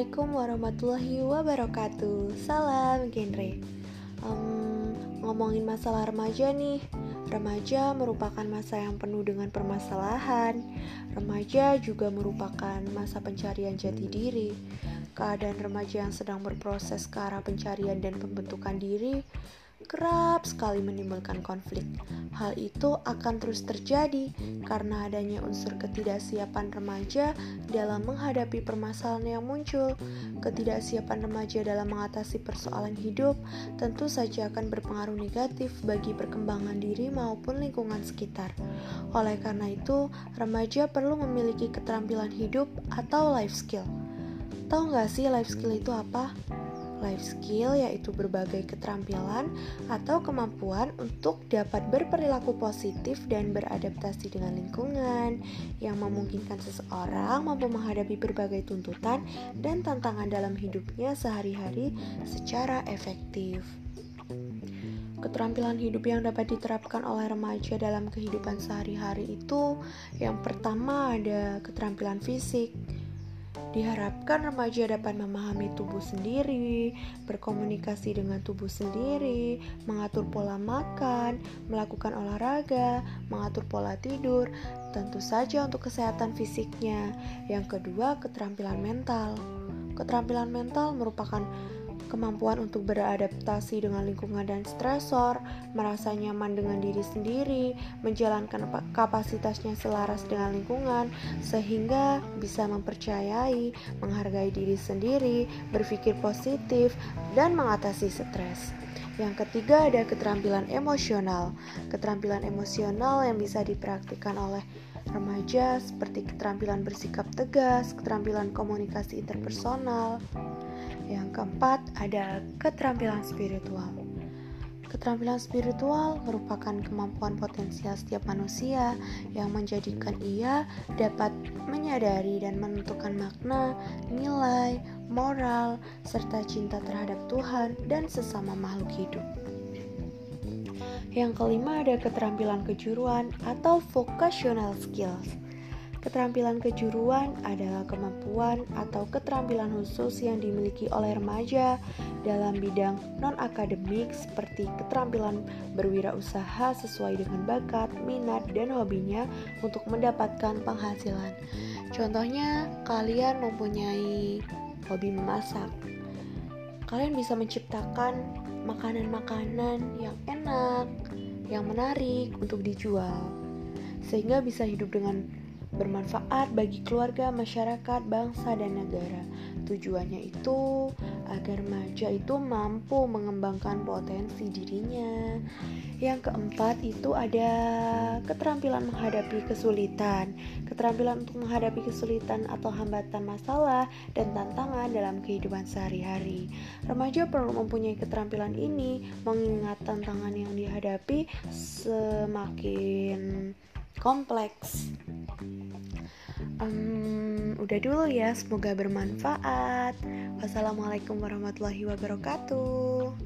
Assalamualaikum warahmatullahi wabarakatuh. Salam genre. Um, Ngomongin masalah remaja nih. Remaja merupakan masa yang penuh dengan permasalahan. Remaja juga merupakan masa pencarian jati diri. Keadaan remaja yang sedang berproses ke arah pencarian dan pembentukan diri kerap sekali menimbulkan konflik. Hal itu akan terus terjadi karena adanya unsur ketidaksiapan remaja dalam menghadapi permasalahan yang muncul. Ketidaksiapan remaja dalam mengatasi persoalan hidup tentu saja akan berpengaruh negatif bagi perkembangan diri maupun lingkungan sekitar. Oleh karena itu, remaja perlu memiliki keterampilan hidup atau life skill. Tahu nggak sih life skill itu apa? Life skill yaitu berbagai keterampilan atau kemampuan untuk dapat berperilaku positif dan beradaptasi dengan lingkungan yang memungkinkan seseorang mampu menghadapi berbagai tuntutan dan tantangan dalam hidupnya sehari-hari secara efektif. Keterampilan hidup yang dapat diterapkan oleh remaja dalam kehidupan sehari-hari itu yang pertama ada keterampilan fisik Diharapkan remaja dapat memahami tubuh sendiri, berkomunikasi dengan tubuh sendiri, mengatur pola makan, melakukan olahraga, mengatur pola tidur, tentu saja untuk kesehatan fisiknya. Yang kedua, keterampilan mental. Keterampilan mental merupakan kemampuan untuk beradaptasi dengan lingkungan dan stresor, merasa nyaman dengan diri sendiri, menjalankan kapasitasnya selaras dengan lingkungan, sehingga bisa mempercayai, menghargai diri sendiri, berpikir positif, dan mengatasi stres. Yang ketiga ada keterampilan emosional. Keterampilan emosional yang bisa dipraktikkan oleh remaja seperti keterampilan bersikap tegas, keterampilan komunikasi interpersonal, yang keempat, ada keterampilan spiritual. Keterampilan spiritual merupakan kemampuan potensial setiap manusia yang menjadikan ia dapat menyadari dan menentukan makna, nilai, moral, serta cinta terhadap Tuhan dan sesama makhluk hidup. Yang kelima ada keterampilan kejuruan atau vocational skills. Keterampilan kejuruan adalah kemampuan atau keterampilan khusus yang dimiliki oleh remaja dalam bidang non-akademik seperti keterampilan berwirausaha sesuai dengan bakat, minat, dan hobinya untuk mendapatkan penghasilan. Contohnya, kalian mempunyai hobi memasak. Kalian bisa menciptakan makanan-makanan yang enak, yang menarik untuk dijual, sehingga bisa hidup dengan bermanfaat bagi keluarga, masyarakat, bangsa, dan negara. Tujuannya itu agar remaja itu mampu mengembangkan potensi dirinya. Yang keempat itu ada keterampilan menghadapi kesulitan. Keterampilan untuk menghadapi kesulitan atau hambatan masalah dan tantangan dalam kehidupan sehari-hari. Remaja perlu mempunyai keterampilan ini mengingat tantangan yang dihadapi semakin kompleks. Um, udah dulu ya, semoga bermanfaat. Wassalamualaikum warahmatullahi wabarakatuh.